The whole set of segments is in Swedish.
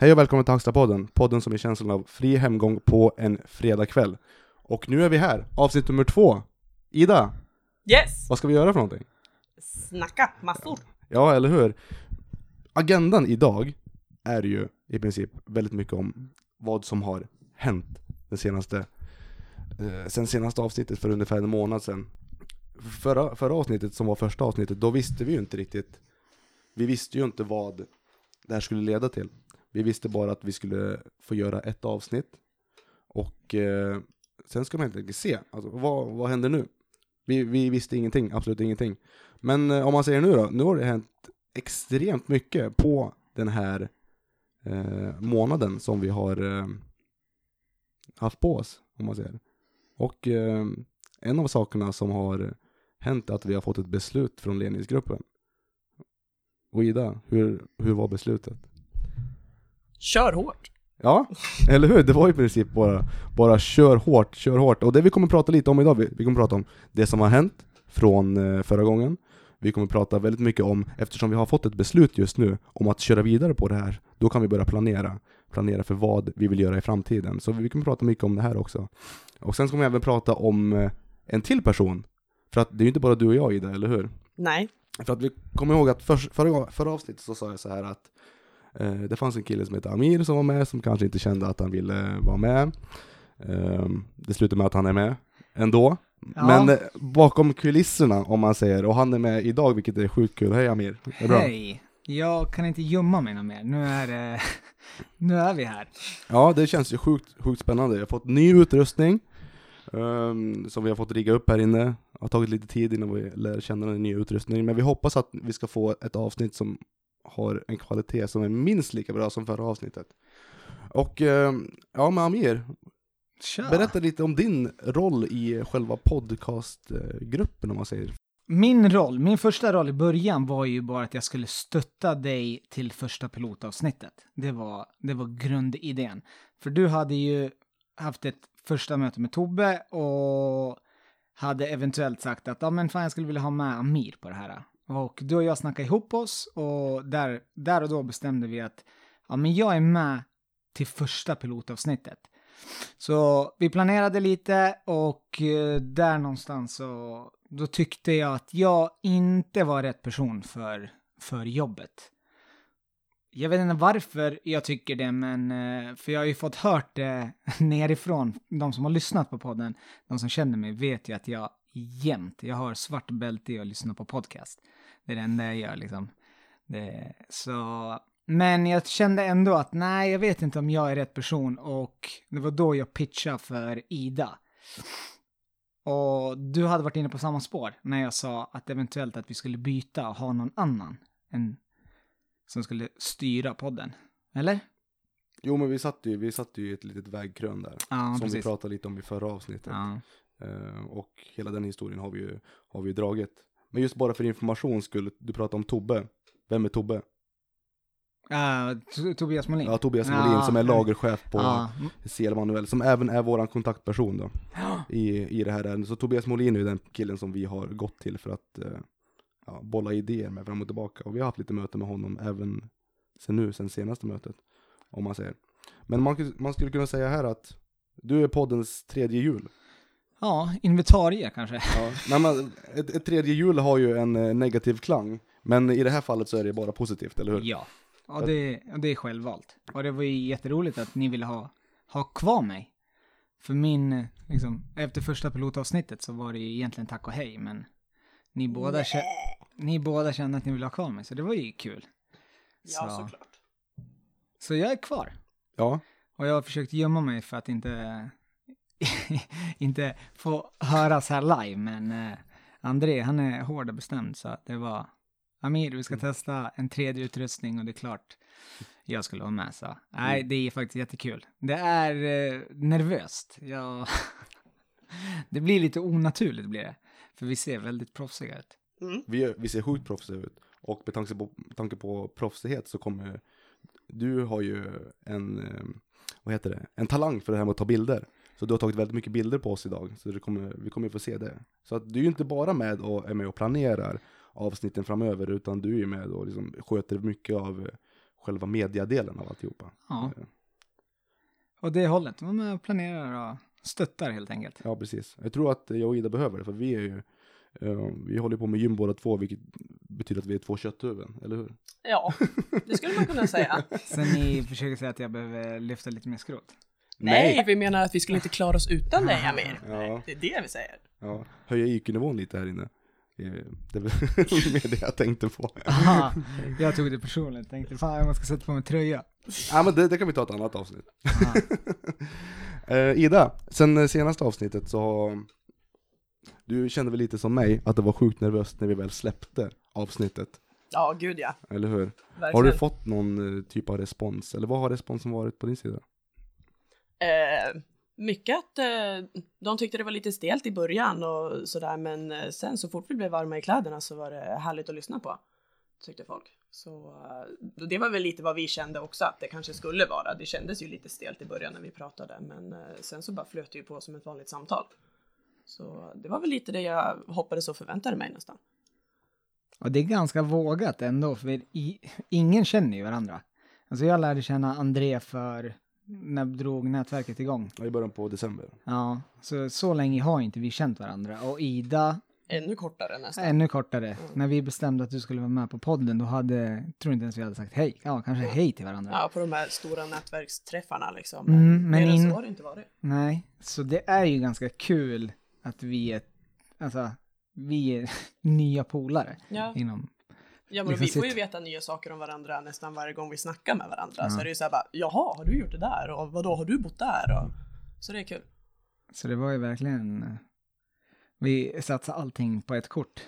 Hej och välkommen till Hackstapodden, podden som är känslan av fri hemgång på en fredagkväll. Och nu är vi här, avsnitt nummer två. Ida, Yes! vad ska vi göra för någonting? Snacka massor. Ja, eller hur? Agendan idag är ju i princip väldigt mycket om vad som har hänt den senaste, eh, sen senaste avsnittet för ungefär en månad sedan. Förra, förra avsnittet som var första avsnittet, då visste vi ju inte riktigt, vi visste ju inte vad det här skulle leda till. Vi visste bara att vi skulle få göra ett avsnitt, och eh, sen ska man helt enkelt se, alltså, vad, vad händer nu? Vi, vi visste ingenting, absolut ingenting. Men eh, om man säger nu då, nu har det hänt extremt mycket på den här eh, månaden som vi har eh, haft på oss, om man säger. Och eh, en av sakerna som har hänt är att vi har fått ett beslut från ledningsgruppen. Och Ida, hur, hur var beslutet? Kör hårt. Ja, eller hur? Det var i princip bara, bara kör hårt, kör hårt. Och det vi kommer prata lite om idag, vi, vi kommer prata om det som har hänt från eh, förra gången. Vi kommer prata väldigt mycket om, eftersom vi har fått ett beslut just nu om att köra vidare på det här, då kan vi börja planera. Planera för vad vi vill göra i framtiden. Så vi kommer prata mycket om det här också. Och sen ska vi även prata om eh, en till person. För att det är ju inte bara du och jag Ida, eller hur? Nej. För att vi kommer ihåg att för, förra, förra avsnittet så sa jag så här att det fanns en kille som heter Amir som var med, som kanske inte kände att han ville vara med. Eh, det slutar med att han är med ändå. Ja. Men eh, bakom kulisserna, om man säger, och han är med idag, vilket är sjukt kul. Hej Amir! Det är bra. Hej! Jag kan inte gömma mig något mer. Nu är det... Nu är vi här. Ja, det känns ju sjukt, sjukt spännande. Jag har fått ny utrustning ehm, som vi har fått rigga upp här inne. Det har tagit lite tid innan vi lär känna den nya utrustningen, men vi hoppas att vi ska få ett avsnitt som har en kvalitet som är minst lika bra som förra avsnittet. Och ehm, ja, men Amir, Kör. berätta lite om din roll i själva podcastgruppen om man säger. Min roll, min första roll i början var ju bara att jag skulle stötta dig till första pilotavsnittet. Det var, det var grundidén. För du hade ju haft ett första möte med Tobbe och hade eventuellt sagt att ja men fan jag skulle vilja ha med Amir på det här. Och du och jag snackade ihop oss och där, där och då bestämde vi att ja men jag är med till första pilotavsnittet. Så vi planerade lite och eh, där någonstans så då tyckte jag att jag inte var rätt person för, för jobbet. Jag vet inte varför jag tycker det, men eh, för jag har ju fått hört det nerifrån. De som har lyssnat på podden, de som känner mig vet ju att jag jämt, jag har svart bälte i att lyssna på podcast. Det är det enda jag gör liksom. Det, så, men jag kände ändå att nej, jag vet inte om jag är rätt person och det var då jag pitchade för Ida. Och du hade varit inne på samma spår när jag sa att eventuellt att vi skulle byta och ha någon annan än som skulle styra podden. Eller? Jo men vi satt ju, vi satt ju i ett litet vägkrön där, Ja, som vi precis. pratade lite om i förra avsnittet. Ja. Eh, och hela den historien har vi ju, har vi ju dragit. Men just bara för information skulle du prata om Tobbe. Vem är Tobbe? Uh, Tobias Molin. Ja, Tobias. Molin som är lagerchef på Ja. CL Manuel, som även är våran kontaktperson då, i, i det här ärendet. Så Tobias Molin är ju den killen som vi har gått till för att eh, ja, bolla idéer med fram och tillbaka. Och vi har haft lite möten med honom även sen nu, sen senaste mötet. Om man säger. Men man, man skulle kunna säga här att du är poddens tredje hjul. Ja, inventarie kanske. Ja, nej, men ett, ett tredje hjul har ju en eh, negativ klang, men i det här fallet så är det bara positivt, eller hur? Ja. Och det, och det är självvalt. Och det var ju jätteroligt att ni ville ha, ha kvar mig. För min, liksom, efter första pilotavsnittet så var det ju egentligen tack och hej, men ni båda, kä- ni båda kände att ni ville ha kvar mig, så det var ju kul. Ja, Så. såklart. Så jag är kvar. Ja, Och jag har försökt gömma mig för att inte, inte få höras här live, men eh, André, han är hård och bestämd, så det var Amir, vi ska testa en tredje utrustning och det är klart jag skulle vara med, så nej, det är faktiskt jättekul. Det är eh, nervöst. Jag... det blir lite onaturligt blir det, för vi ser väldigt proffsiga ut. Mm. vi, vi ser sjukt proffsiga ut. Och med tanke på, tanke på proffsighet så kommer du har ju en, eh, vad heter det, en talang för det här med att ta bilder. Så du har tagit väldigt mycket bilder på oss idag, så det kommer, vi kommer ju få se det. Så att du är ju inte bara med och är med och planerar avsnitten framöver, utan du är ju med och liksom sköter mycket av själva mediadelen av alltihopa. Ja. Eh, Och det hållet, man planerar och stöttar helt enkelt. Ja, precis. Jag tror att jag och Ida behöver det, för vi är ju, eh, vi håller på med gym båda två, vilket betyder att vi är två kötthuvuden, eller hur? Ja, det skulle man kunna säga. Så ni försöker säga att jag behöver lyfta lite mer skrot? Nej, vi menar att vi skulle inte klara oss utan dig, Amir. Ja. Det är det vi säger. Ja, höja IQ-nivån lite här inne. Eh, Det är väl mer det jag tänkte på. Aha, jag tog det personligt, tänkte fan jag måste sätta på mig tröja. Ja, men det, det kan vi ta ett annat avsnitt. Aha. Eh, Ida, sen senaste avsnittet så har du kände väl lite som mig att det var sjukt nervöst när vi väl släppte avsnittet, Ja, gud ja. eller hur? Verkligen. Har du fått någon eh, typ av respons, eller vad har responsen varit på din sida? Eh, mycket att eh, de tyckte det var lite stelt i början och sådär, men eh, sen så fort vi blev varma i kläderna så var det härligt att lyssna på, tyckte folk. Så eh, det var väl lite vad vi kände också att det kanske skulle vara. Det kändes ju lite stelt i början när vi pratade, men eh, sen så bara flöt det ju på som ett vanligt samtal. Så eh, det var väl lite det jag hoppades och förväntade mig nästan. Och det är ganska vågat ändå, för i, ingen känner ju varandra. Alltså jag lärde känna André för, när drog nätverket igång? Ja, I början på december. Ja, så, så länge har inte vi känt varandra. Och Ida, Ännu kortare nästan. ännu kortare. När vi bestämde att du skulle vara med på podden, då hade, tror inte ens vi hade sagt hej. Ja, kanske hej till varandra. Ja, på de här stora nätverksträffarna liksom. Mm, men in- så har det inte varit. Nej, så det är ju ganska kul att vi är, alltså, vi är nya polare Ja. inom Ja men Liksom vi får ju veta nya saker om varandra nästan varje gång vi snackar med varandra. Ja. Så är det ju såhär bara, jaha, har du gjort det där? Och vadå, har du bott där? Och... Så det är kul. Så det var ju verkligen, vi satsade allting på ett kort.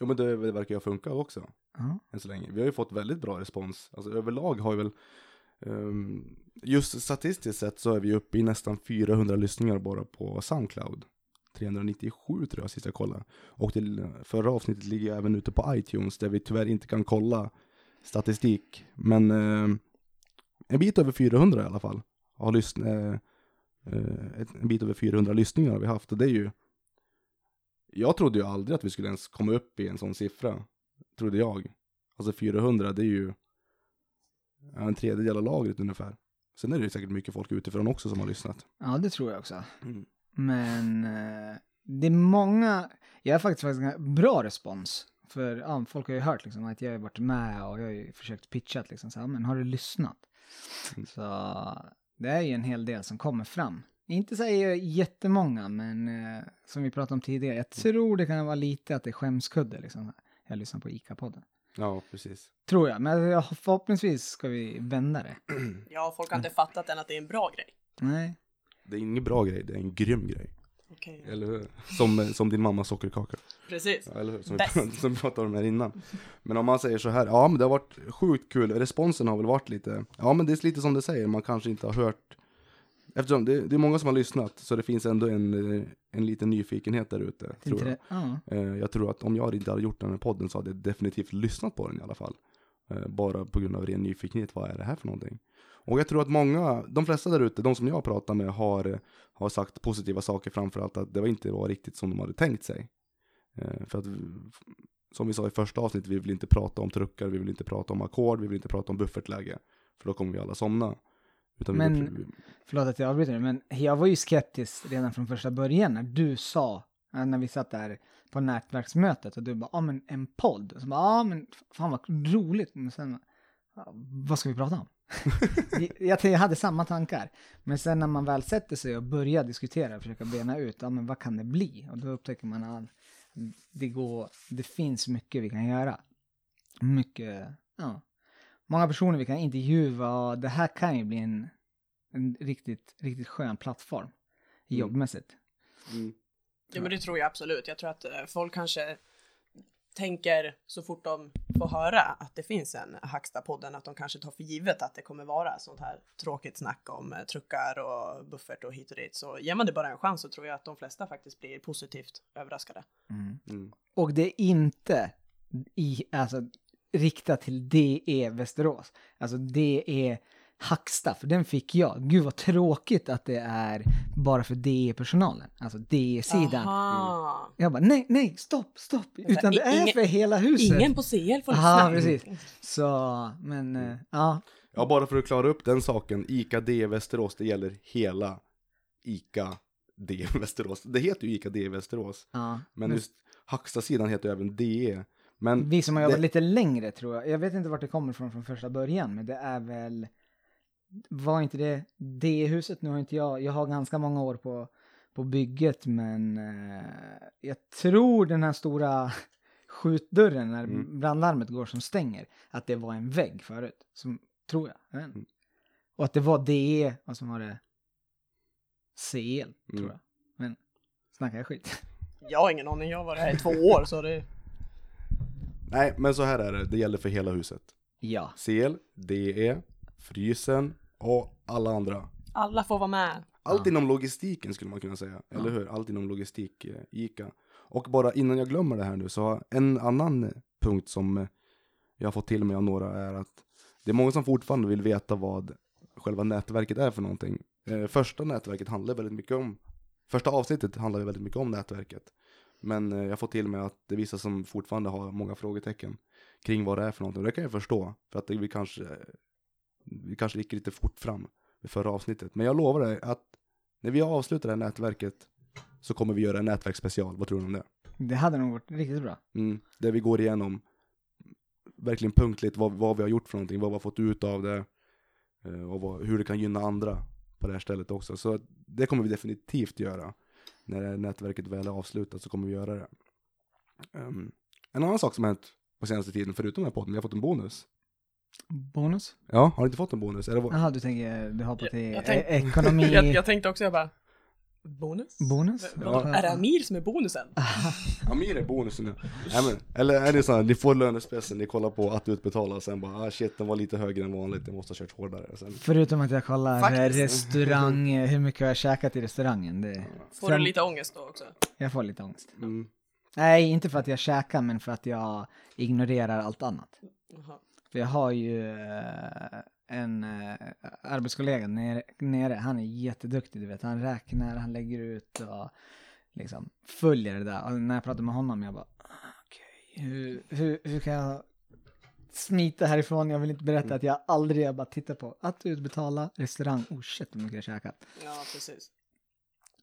Jo men det, det verkar ju ha funkat också, Ja. än så länge. Vi har ju fått väldigt bra respons. Alltså överlag har vi väl, ehm, just statistiskt sett så är vi uppe i nästan 400 lyssningar bara på Soundcloud. 397 tror jag sist jag kollade. Och till förra avsnittet ligger jag även ute på iTunes där vi tyvärr inte kan kolla statistik. Men eh, en bit över 400 i alla fall. Har lyssn- eh, eh, en bit över 400 lyssningar har vi haft och det är ju Jag trodde ju aldrig att vi skulle ens komma upp i en sån siffra. Trodde jag. Alltså 400 det är ju en tredjedel av lagret ungefär. Sen är det ju säkert mycket folk utifrån också som har lyssnat. ja, det tror jag också. Mm. Men eh, det är många, jag har faktiskt faktiskt ganska bra respons. För ja, folk har ju hört liksom att jag har varit med och jag har ju försökt pitcha liksom så här, men har du lyssnat? Mm. Så det är ju en hel del som kommer fram. Inte säger jättemånga, men eh, som vi pratade om tidigare, jag tror det kan vara lite att det är skämskudde liksom. Jag lyssnar på ICA-podden. Ja, precis. Tror jag, men förhoppningsvis ska vi vända det. Ja, folk har inte fattat än att det är en bra grej. Nej, Det är ingen bra grej, det är en grym grej. Okej. Eller hur? Som, som din mammas sockerkaka. Precis. Ja, eller hur? Som vi, som vi pratade om här innan. Men om man säger så här, ja men det har varit sjukt kul, responsen har väl varit lite, ja men det är lite som det säger, man kanske inte har hört, eftersom det, det är många som har lyssnat, så det finns ändå en, en liten nyfikenhet där ute, tror jag. det? Ja. Eh, Jag tror att om jag inte hade gjort den här podden så hade jag definitivt lyssnat på den i alla fall. Eh, Bara på grund av ren nyfikenhet, vad är det här för någonting? Och jag tror att många, de flesta där ute, de som jag pratar med har, har sagt positiva saker framförallt att det var inte var riktigt som de hade tänkt sig. Eh, För att, som vi sa i första avsnittet, vi vill inte prata om truckar, vi vill inte prata om ackord, vi vill inte prata om buffertläge. För då kommer vi alla somna. Utan vi Men- vill, Förlåt att jag avbryter, men jag var ju skeptisk redan från första början när du sa, när vi satt där på nätverksmötet och du bara, ja men en podd. Så bara, ja men fan vad roligt. Men sen, vad ska vi prata om? jag, jag hade samma tankar. Men sen när man väl sätter sig och börjar diskutera och försöka bena ut, ja men vad kan det bli? Och då upptäcker man att det går, det finns mycket vi kan göra. Mycket, ja. Många personer vi kan intervjua och det här kan ju bli en, en riktigt, riktigt skön plattform Mm. jobbmässigt. mm, Ja, men det tror jag absolut. Jag tror att eh, folk kanske tänker så fort de får höra att det finns en Hacksta-podden att de kanske tar för givet att det kommer vara sånt här tråkigt snack om eh, truckar och buffert och hit och dit. Så ger man det bara en chans så tror jag att de flesta faktiskt blir positivt överraskade. mm. Och det är inte i, alltså, riktat till DE Västerås. Alltså det är Hacksta, för den fick jag. Gud vad tråkigt att det är bara för DE-personalen, alltså DE-sidan. Aha. Jag bara nej, nej, stopp, stopp, utan det är ingen- för hela huset. Ingen på CL får Aha, precis. Så, men eh, ja, Ja, bara för att klara upp den saken. ICA D Västerås, det gäller hela ICA D Västerås. Det heter ju ICA D Västerås. ja. Men just Hacksta-sidan heter ju även DE. Men Vi som har jobbat det- lite längre tror jag. Jag vet inte vart det kommer från från första början, men det är väl... Var inte det det huset? Nu har inte jag... Jag har ganska många år på, på bygget, men eh, jag tror den här stora skjutdörren när Mm. brandlarmet går som stänger, att det var en vägg förut. Som, tror jag. jag. Mm. Och att det var DE, och som var det CL, tror Mm. jag. Men snackar jag skit? Jag har ingen aning, jag har varit här i två år så det... Nej, men så här är det. Det gäller för hela huset. Ja. CL, DE, Frysen och alla andra. Alla får vara med. Allt inom logistiken skulle man kunna säga, Ja. eller hur? Allt inom logistik, ICA. Och bara innan jag glömmer det här nu, så en annan punkt som jag har fått till mig av några är att det är många som fortfarande vill veta vad själva nätverket är för någonting. Eh, Första nätverket handlar väldigt mycket om, första avsnittet handlar väldigt mycket om nätverket. Men eh, jag får till mig att det är vissa som fortfarande har många frågetecken kring vad det är för någonting. Och det kan jag förstå, för att det, vi kanske, vi kanske gick lite fort fram i förra avsnittet. Men jag lovar dig att när vi avslutar det här nätverket så kommer vi göra en nätverksspecial. Vad tror du om det? Det hade nog varit riktigt bra. Mm, där vi går igenom verkligen punktligt vad, vad vi har gjort för någonting, vad vi har fått ut av det eh, och vad, hur det kan gynna andra på det här stället också. Så det kommer vi definitivt göra. När det här nätverket väl är avslutat så kommer vi göra det. Ehm, en annan sak som har hänt på senaste tiden, förutom den här podden, vi har fått en bonus. Bonus? Ja, har du inte fått en bonus? Jaha, du tänker, du hoppar Jag- till jag tänk- e- ekonomi... Jag, jag tänkte också, jag bara... Bonus? Bonus? V- vadå? Är det Amir som är bonusen? Amir är bonusen nu. Nej, men, eller är det så här, ni får lönespecen, ni kollar på att utbetala och sen bara ah shit den var lite högre än vanligt, jag måste ha kört hårdare. Sen, Förutom att jag kollar Faktiskt. restaurang, hur mycket har jag käkat i restaurangen? Det, Får Sen- du lite ångest då också? Jag får lite ångest. mm, Nej, inte för att jag käkar, men för att jag ignorerar allt annat. Jaha. För jag har ju eh, en eh, arbetskollega nere, nere, han är jätteduktig, du vet. Han räknar, han lägger ut och liksom följer det där. Och när jag pratar med honom, jag bara, "Ah, okej, hur, hur, hur kan jag smita härifrån? Jag vill inte berätta att jag aldrig, jag bara tittar på att utbetala, restaurang, oh shit vad mycket jag käkat. Ja, precis.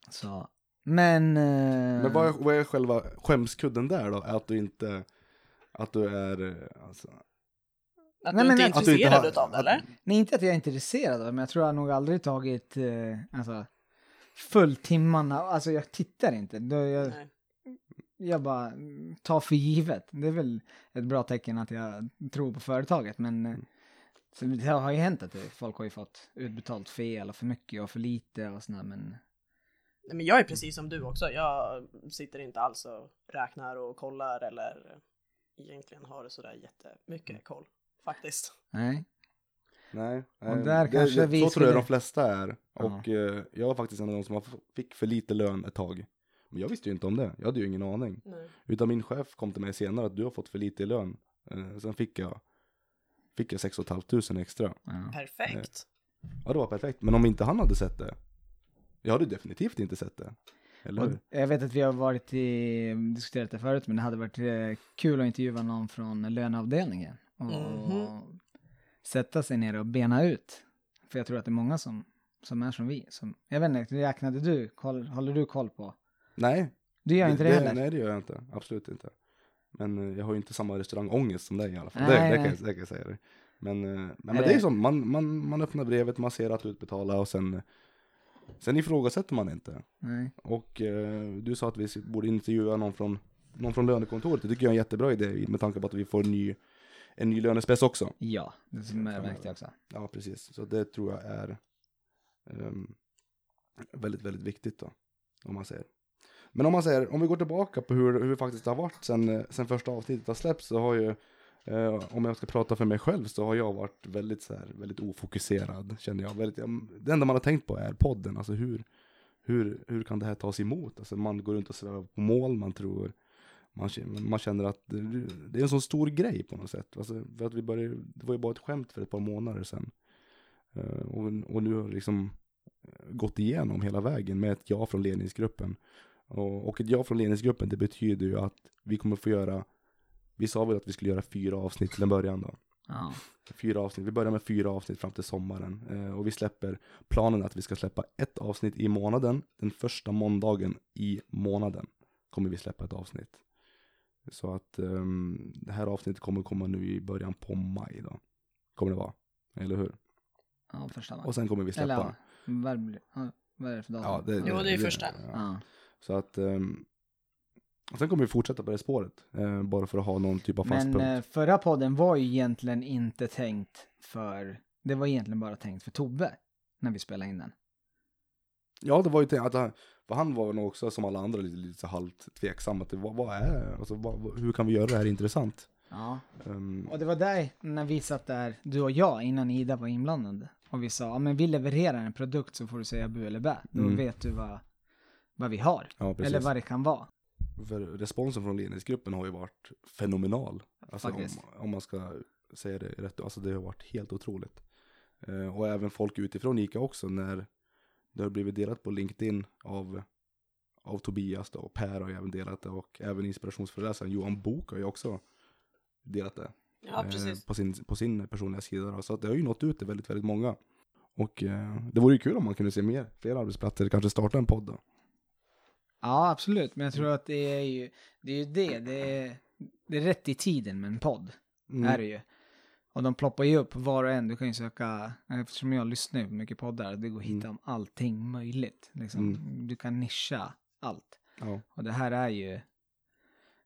Så, men... eh, Men vad är, vad är själva skämskudden där då? Att du inte, att du är, alltså, Att Nej, du inte är att att du inte intresserad har- utav det, att- eller? Nej, inte att jag är intresserad av det, men jag tror jag nog aldrig tagit eh, alltså, fulltimmarna. Alltså jag tittar inte. Då jag, Nej. jag bara mm, tar för givet. Det är väl ett bra tecken att jag tror på företaget, men eh, så det har ju hänt att det, folk har ju fått utbetalt fel och för mycket och för lite och sådär, men men jag är precis som du också. Jag sitter inte alls och räknar och kollar eller egentligen har det sådär jättemycket koll. Faktiskt. nej. nej. Och eh, där det, kanske det, vi Så tror jag skulle- de flesta är. Ja. Och eh, jag var faktiskt en av de som fick för lite lön ett tag. Men jag visste ju inte om det, jag hade ju ingen aning. Nej. Utan min chef kom till mig senare att du har fått för lite i lön. Eh, sen fick jag, fick jag 6 500 extra. Ja. Perfekt. Ja det var perfekt, men om inte han hade sett det, jag hade definitivt inte sett det. Eller Och hur? jag vet att vi har varit i, diskuterat det förut, men det hade varit eh, kul att intervjua någon från löneavdelningen. Och Mhm. sätta sig ner och bena ut. För jag tror att det är många som, som är som vi. Som, jag vet inte, räknade du, koll, håller du koll på? Nej, Du gör inte det, heller? Nej det gör jag inte, absolut inte. Men eh, jag har ju inte samma restaurangångest som dig i alla fall. Nej, det, det, kan nej. jag, det kan jag säga dig. Men, eh, men, men det är det- som, man, man, man öppnar brevet, man ser att utbetala och sen, sen ifrågasätter man inte. Nej. Och eh, du sa att vi borde intervjua någon från, någon från lönekontoret. Det tycker jag är en jättebra idé med tanke på att vi får ny, en ny lönespec också. Ja, det som jag märkte jag också. Ja, precis. Så det tror jag är ehm, väldigt, väldigt viktigt då. Om man säger. Men om man säger, om vi går tillbaka på hur, hur det faktiskt har varit sen, sen första avsnittet har släppts så har ju, eh, om jag ska prata för mig själv så har jag varit väldigt så här, väldigt ofokuserad känner jag. Väldigt, jag. Det enda man har tänkt på är podden, alltså hur, hur, hur kan det här tas emot? Alltså man går runt och svävar på mål, man tror, man känner, man känner att det, det är en sån stor grej på något sätt. Alltså, för att vi började, det var ju bara ett skämt för ett par månader sedan. Eh, och, och nu har liksom eh, gått igenom hela vägen med ett ja från ledningsgruppen. Och, och ett ja från ledningsgruppen det betyder ju att vi kommer få göra, vi sa väl att vi skulle göra fyra avsnitt till en början då. Ja. Fyra avsnitt, vi börjar med fyra avsnitt fram till sommaren. Eh, och vi släpper, planen att vi ska släppa ett avsnitt i månaden. Den första måndagen i månaden kommer vi släppa ett avsnitt. Så att ehm, det här avsnittet kommer komma nu i början på maj då. Kommer det vara, eller hur? ja, första maj. Och sen kommer vi Eller släppa. vad blir- ja, vad är det för datum? Ja, det, Jo, det är första. Ja. Ja. Så att, ehm, och sen kommer vi fortsätta på det spåret. eh, bara för att ha någon typ av fast Men punkt. eh, förra podden var ju egentligen inte tänkt för, det var egentligen bara tänkt för Tobbe när vi spelade in den. Ja, det var ju tänkt att han, för han var nog också som alla andra lite, lite så halvt tveksam. Att det, vad, vad är, alltså, vad, hur kan vi göra det här intressant? Ja. Ehm, Och det var där, när vi satt där, du och jag, innan Ida var inblandad. Och vi sa, ja men vi levererar en produkt så får du säga bu eller bä. Då Mm. vet du vad, vad vi har. ja. Eller vad det kan vara. För responsen från ledningsgruppen har ju varit fenomenal. Alltså om, om man ska säga det rätt, alltså det har varit helt otroligt. Eh, och även folk utifrån ICA också när det har blivit delat på LinkedIn av, av Tobias då, och Per har ju även delat det och även inspirationsföreläsaren Johan Bok har ju också delat det. Ja, eh, precis. på, sin, på sin personliga sida. Då. Så att det har ju nått ut till väldigt, väldigt många. Och eh, det vore ju kul om man kunde se mer, fler arbetsplatser, kanske starta en podd då. Ja, absolut. Men jag tror att det är ju det. Är ju det. Det, är, det är rätt i tiden med en podd. Mm. Är det ju. Och de ploppar ju upp var och en. Du kan ju söka, eftersom jag lyssnar på mycket poddar, det går att hitta om allting möjligt. Liksom. Du kan nischa allt. Ja. Och det här är ju,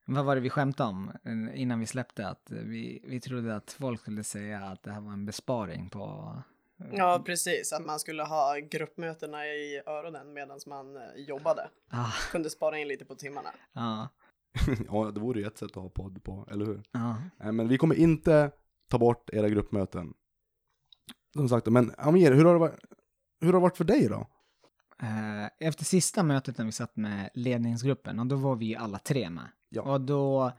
vad var det vi skämtade om eh, innan vi släppte? Att vi, vi trodde att folk skulle säga att det här var en besparing på... Ja, precis. Att man skulle ha gruppmötena i öronen medan man eh, jobbade. Ah, Kunde spara in lite på timmarna. ja, ja, det vore ju ett sätt att ha podd på, eller hur? Nej, men vi kommer inte ta bort era gruppmöten. Som sagt, men Amir, hur har det varit, hur har det varit för dig då? Eh, Efter sista mötet när vi satt med ledningsgruppen, och då var vi alla tre med. Ja. Och då,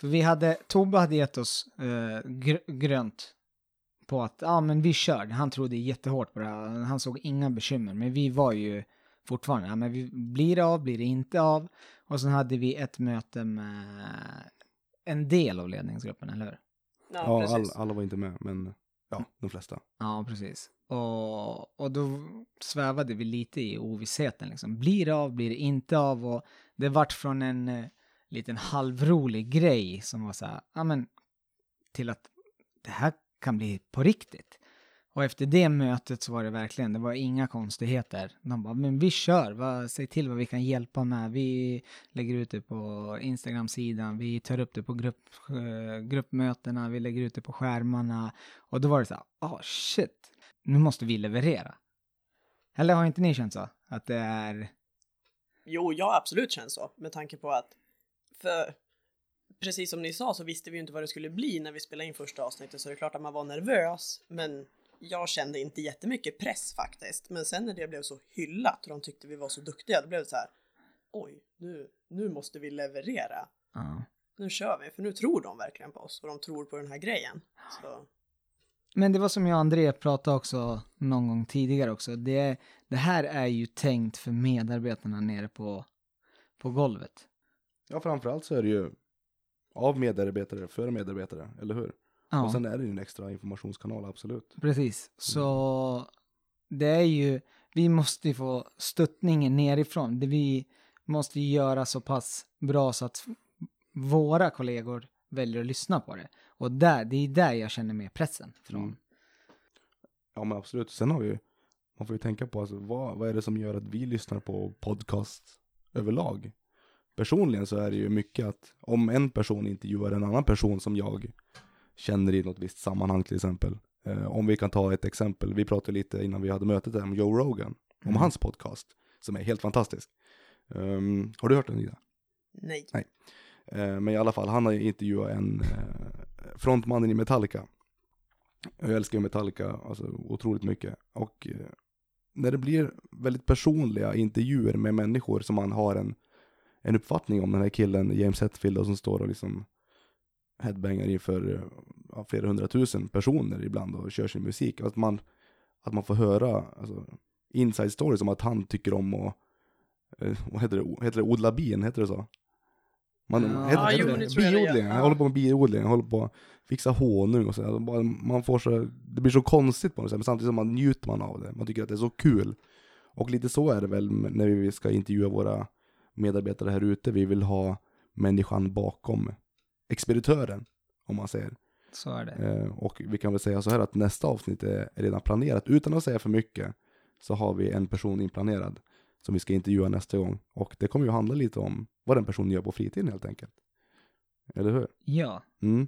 för vi hade, Tobbe hade gett oss eh, gr- grönt på att, ja men vi kör. Han trodde jättehårt på det här, han såg inga bekymmer. Men vi var ju fortfarande, ja men vi, blir det av, blir det inte av? Och sen hade vi ett möte med en del av ledningsgruppen, eller hur? Ja, Ja, all, alla var inte med, men ja, de flesta. Ja, precis. Och, och då svävade vi lite i ovissheten. Liksom. Blir det av, blir det inte av? Och det vart från en eh, liten halvrolig grej som var så här, ja men, till att det här kan bli på riktigt. Och efter det mötet så var det verkligen, det var inga konstigheter. De bara, men vi kör, va, säg till vad vi kan hjälpa med. Vi lägger ut det på Instagram-sidan, vi tar upp det på grupp, eh, gruppmötena, vi lägger ut det på skärmarna. Och då var det så här, oh shit, nu måste vi leverera. Eller har inte ni känt så? Att det är, Jo, jag har absolut känt så med tanke på att för precis som ni sa så visste vi ju inte vad det skulle bli när vi spelade in första avsnittet så det är klart att man var nervös men jag kände inte jättemycket press faktiskt. Men sen när det blev så hyllat och de tyckte vi var så duktiga då blev det så här oj, nu, nu måste vi leverera. ja. Nu kör vi, för nu tror de verkligen på oss och de tror på den här grejen. Så, Men det var som jag och André pratade också någon gång tidigare också. Det, det här är ju tänkt för medarbetarna nere på, på golvet. Ja, framförallt så är det ju av medarbetare för medarbetare, eller hur? Ja, Och sen är det ju en extra informationskanal, absolut. precis. Så det är ju, vi måste ju få stöttningen nerifrån. Det vi måste ju göra så pass bra så att våra kollegor väljer att lyssna på det. Och där, det är där jag känner mer pressen från. Mm. Ja, men absolut. Sen har vi ju, man får ju tänka på alltså, vad, vad är det som gör att vi lyssnar på podcast överlag? Personligen så är det ju mycket att om en person intervjuar en annan person som jag känner i något visst sammanhang till exempel. Eh, om vi kan ta ett exempel, vi pratade lite innan vi hade mötet där om Joe Rogan, om Mm. hans podcast, som är helt fantastisk. Ehm, har du hört den Ida? nej. Eh, men i alla fall, han har ju intervjuat en eh, frontmannen i Metallica. Jag älskar ju Metallica alltså, otroligt mycket. Och eh, när det blir väldigt personliga intervjuer med människor som man har en, en uppfattning om den här killen, James Hetfield, då, som står och liksom headbangar inför ja, flera hundratusen personer ibland och kör sin musik. Att man, att man får höra alltså, inside stories om att han tycker om att, eh, vad heter det, heter det odla bin, heter det så? Man, Ja, heter, heter jo, det, det jag biodling, jag Ja. håller på med biodling, jag håller på att fixa honung och så, alltså, man får så, det blir så konstigt på något sätt, men samtidigt som man njuter man av det, man tycker att det är så kul. Och lite så är det väl när vi ska intervjua våra medarbetare här ute, vi vill ha människan bakom expeditören, om man säger. Så är det. Eh, och vi kan väl säga så här att nästa avsnitt är redan planerat. Utan att säga för mycket så har vi en person inplanerad som vi ska intervjua nästa gång. Och det kommer ju handla lite om vad den personen gör på fritiden helt enkelt. Eller hur? Ja, Mm.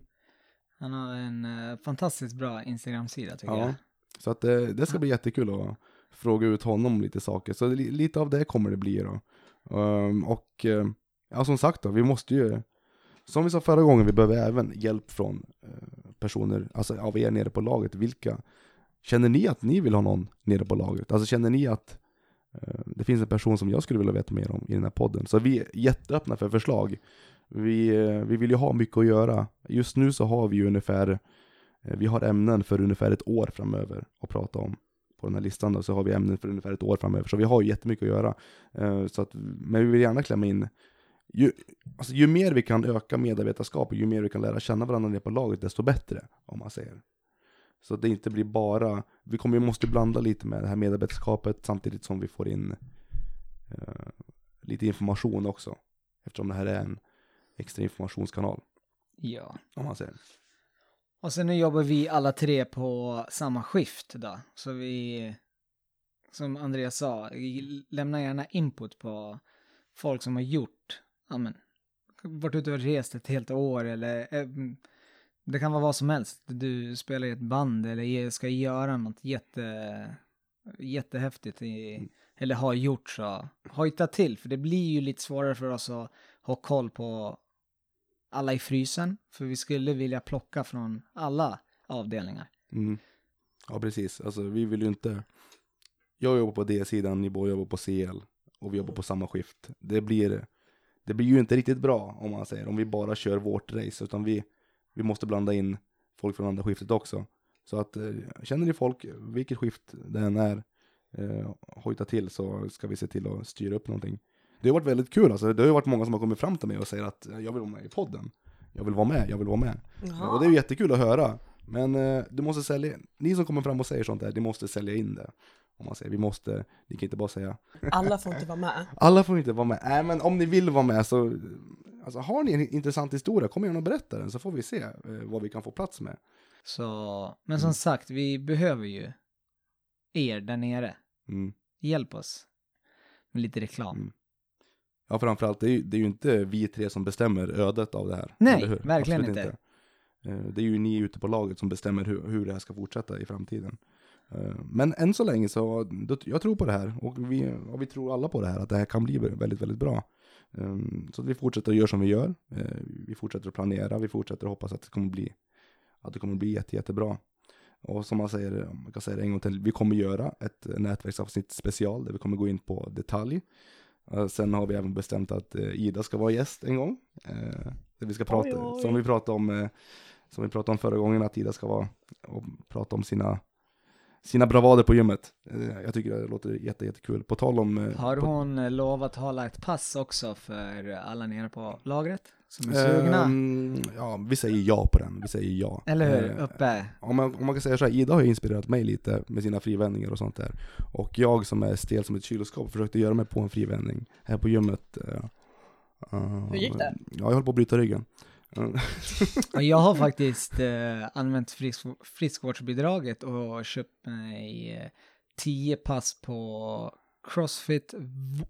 han har en eh, fantastiskt bra Instagram-sida tycker Ja. jag. Så att det, det ska bli jättekul att fråga ut honom lite saker. Så li, lite av det kommer det bli då. Ehm, och ja, som sagt då, vi måste ju, som vi sa förra gången, vi behöver även hjälp från eh, personer, alltså av er nere på laget. Vilka, känner ni att ni vill ha någon nere på laget? Alltså känner ni att eh, det finns en person som jag skulle vilja veta mer om i den här podden? Så vi är jätteöppna för förslag. Vi, eh, vi vill ju ha mycket att göra. Just nu så har vi ju ungefär Vi har ämnen för ungefär ett år framöver att prata om. På den här listan då, så har vi ämnen för ungefär ett år framöver. Så vi har ju jättemycket att göra. Så att, men vi vill gärna klämma in ju, alltså, ju mer vi kan öka medarbetarskap och ju mer vi kan lära känna varandra nere på laget, desto bättre, om man säger. Så att det inte blir bara, vi kommer vi måste blanda lite med det här medarbetarskapet samtidigt som vi får in eh, lite information också. Eftersom det här är en extra informationskanal, Ja. om man säger. Och sen nu jobbar vi alla tre på samma skift då. Så vi, som Andreas sa, lämna gärna input på folk som har gjort, ja men, varit ute och rest ett helt år eller eh, det kan vara vad som helst. Du spelar i ett band eller ska göra något jätte, jättehäftigt i, eller har gjort så hojta till. För det blir ju lite svårare för oss att ha koll på alla i frysen. För vi skulle vilja plocka från alla avdelningar. Mm. Ja, precis. Alltså, vi vill ju inte... Jag jobbar på D-sidan, ni båda jobbar på CL och vi jobbar på samma skift. Det blir, det blir ju inte riktigt bra om man säger, om vi bara kör vårt race, utan vi, vi måste blanda in folk från andra skiftet också. Så att eh, känner ni folk, vilket skift det än är, eh, hojta till så ska vi se till att styra upp någonting. Det har varit väldigt kul alltså. Det har ju varit många som har kommit fram till mig och säger att jag vill vara med i podden. Jag vill vara med, jag vill vara med. Och det är ju jättekul att höra. Men eh, du måste sälja, ni som kommer fram och säger sånt där, ni måste sälja in det. Om man säger, vi måste, ni kan inte bara säga, Alla får inte vara med. alla får inte vara med. Nej men om ni vill vara med så, alltså har ni en intressant historia, kom igen och berätta den så får vi se eh, vad vi kan få plats med. Så, men som sagt, vi behöver ju er där nere. Mm. Hjälp oss med lite reklam. Mm. Ja framförallt, det är, ju, det är ju inte vi tre som bestämmer ödet av det här. Nej, eller hur? verkligen Absolut inte. Eh, Det är ju ni ute på laget som bestämmer hur, hur det här ska fortsätta i framtiden. Eh, Men än så länge så, jag tror på det här och vi, och vi tror alla på det här, att det här kan bli väldigt, väldigt bra. Eh, Så vi fortsätter att göra som vi gör. Eh, Vi fortsätter att planera, vi fortsätter att hoppas att det kommer bli, att det kommer bli jätte, jättebra. Och som man säger, man kan säga det en gång till, vi kommer göra ett nätverksavsnitt special där vi kommer gå in på detalj. Eh, Sen har vi även bestämt att Ida ska vara gäst en gång. Där vi ska prata, Oj, oj. som vi pratade om, som vi pratade om förra gången, att Ida ska vara och prata om sina, sina bravader på gymmet. Eh, Jag tycker det låter jätte, jättekul. På tal om... eh, Har på, hon eh, lovat hålla ett pass också för alla nere på lagret? Som är sugna? Ehm, ja, vi säger ja på den. Vi säger ja. Eller hur? Eh, Uppe? Om man, om man kan säga så här, Ida har ju inspirerat mig lite med sina frivändningar och sånt där. Och jag som är stel som ett kylskåp försökte göra mig på en frivändning här på gymmet. eh, Hur gick det? Ja, jag höll på att bryta ryggen. Och jag har faktiskt eh, använt frisk, friskvårdsbidraget och köpt mig eh, 10 pass på Crossfit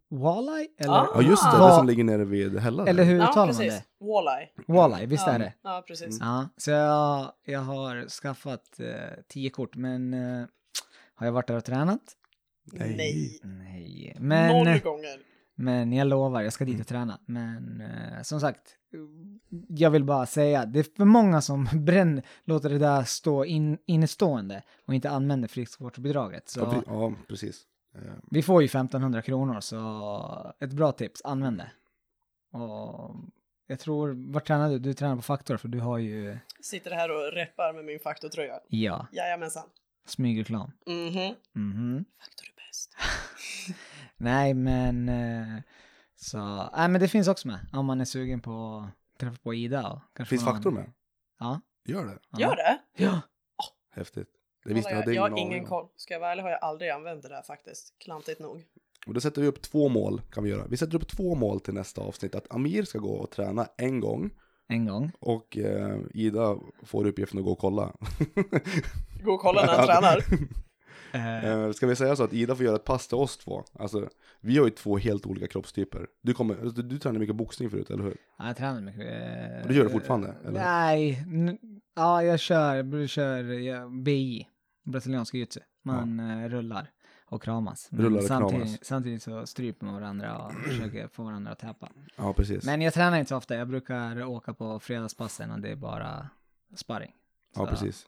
Walleye? Eller, Ah. Ja just det, det som ligger nere vid Hälla. eller hur Ja, uttalar man precis. det? Walleye. Walleye, visst ja. är det? Ja, precis. Ja, så jag, jag har skaffat eh, 10 kort, men eh, har jag varit där och tränat? Nej. Nej. Nej, men... Noll gånger. Men jag lovar, jag ska dit och träna. Men eh, som sagt, jag vill bara säga, det är för många som bränner, låter det där stå in, innestående och inte använder friskvårdsbidraget. Så Ja, pre- ja, precis. Eh, vi får ju 1500 kronor, så ett bra tips, använd det. Och jag tror, var tränar du? Du tränar på Faktor, för du har ju, Sitter här och reppar med min faktortröja. ja. Jajamensan. Smygreklam. Mhm. Mhm. Faktor är bäst. Nej, men eh, så, nej men det finns också med om man är sugen på att träffa på Ida och kanske Finns faktor med? Ja. Gör det? ja. Gör det? Ja. Häftigt. Det visste jag, hade jag har ingen aning koll. Ska jag vara ärlig har jag aldrig använt det där faktiskt. Klantigt nog. Och då sätter vi upp två mål, kan vi göra. Vi sätter upp två mål till nästa avsnitt. Att Amir ska gå och träna en gång. En gång. Och eh, Ida får uppgiften att gå och kolla. Gå och kolla när han tränar. Eh, Eh, ska vi säga så att Ida får göra ett pass till oss två? Alltså, vi har ju två helt olika kroppstyper. Du, kommer, du, du tränade mycket boxning förut, eller hur? ja, jag tränar mycket. eh, Och det gör du fortfarande, eller? Nej, ja jag kör, jag kör ja, BI, brasiliansk jiu Man eh, rullar och kramas. Rullar och samtidigt, kramas. samtidigt så stryper man varandra och försöker få varandra att täpa. Ja, precis. Men jag tränar inte så ofta, jag brukar åka på fredagspassen och det är bara sparring. ja, Så precis.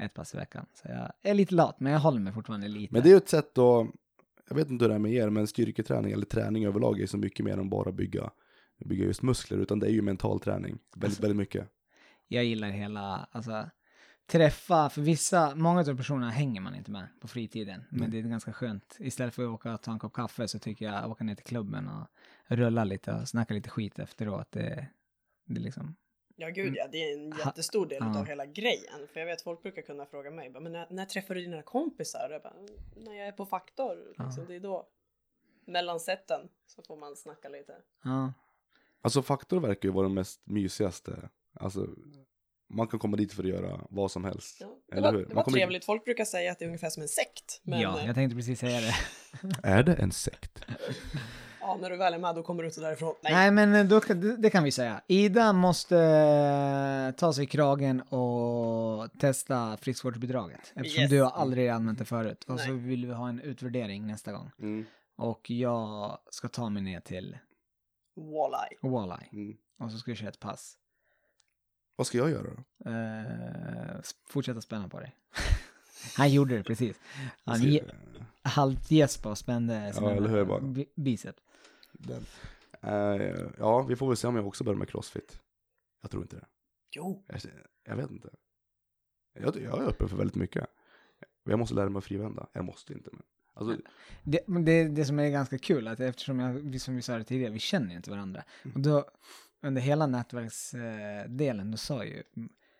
Ett pass i veckan. Så jag är lite lat, men jag håller mig fortfarande lite. Men det är ju ett sätt att, jag vet inte hur det är med er, men styrketräning eller träning överlag är så mycket mer än bara bygga, bygga just muskler, utan det är ju mental träning. Väldigt, Alltså- väldigt mycket. Jag gillar hela, alltså träffa, för vissa, många av personerna hänger man inte med på fritiden. Men Mm. det är ganska skönt. Istället för att åka och ta en kopp kaffe så tycker jag att åka ner till klubben och rulla lite och snacka lite skit efteråt. Det, det liksom, Ja gud ja, det är en Ha- jättestor del ja. av hela grejen. För jag vet folk brukar kunna fråga mig, men när, när träffar du dina kompisar? Jag bara, när jag är på faktor, liksom, det är då. Mellan sätten så får man snacka lite. ja. Alltså faktor verkar ju vara den mest mysigaste. Alltså, man kan komma dit för att göra vad som helst. Ja. Det Eller var, hur? det Man var trevligt, folk brukar säga att det är ungefär som en sekt. Men ja, ja, jag tänkte precis säga det. Är det en sekt? ja, när du väl är med då kommer du inte därifrån. Nej. Nej, men då, kan- det, det kan vi säga. Ida måste eh, ta sig i kragen och testa friskvårdsbidraget. Eftersom Yes. du har aldrig använt det förut. Och så Nej. vill vi ha en utvärdering nästa gång. Mm. Och jag ska ta mig ner till Walleye. Walleye. Mm. Och så ska jag köra ett pass. Vad ska jag göra då? Eh, s- fortsätta spänna på dig. Han gjorde det precis. Han halvt gäspade och spände Ja, eller Den. Eh, ja, vi får väl se om jag också börjar med crossfit. Jag tror inte det. Jo. Jag, jag vet inte. Jag, jag är öppen för väldigt mycket. Jag måste lära mig att frivända. Jag måste inte, men. Alltså, Det, men det, det som är ganska kul att eftersom jag, som vi sa det tidigare, vi känner ju inte varandra. Mm. Och då, under hela nätverksdelen, då sa ju,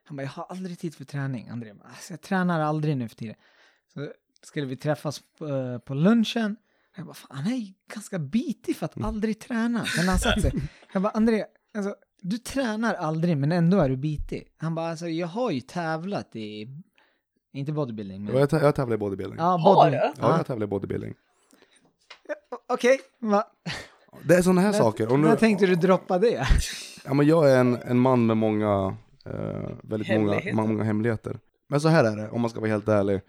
han bara, jag har aldrig tid för träning. André bara, alltså, jag tränar aldrig nu för tiden. Så skulle vi träffas på, eh, på lunchen. Jag bara, fan, han är ju ganska bitig för att Mm. aldrig träna. Sen han satt sig, jag bara, André, alltså, du tränar aldrig men ändå är du bitig. Han bara, alltså jag har ju tävlat i, inte bodybuilding men... jag, tä- jag tävlar i bodybuilding. Ja, Ja, Har du? Ja, jag tävlar i bodybuilding. Okej, va? Det är sådana här När- saker. Och nu, När tänkte du droppa det? Ja, men jag är en, en man med många, eh, väldigt många, Hemligheter. många hemligheter. Men så här är det, om man ska vara helt ärlig.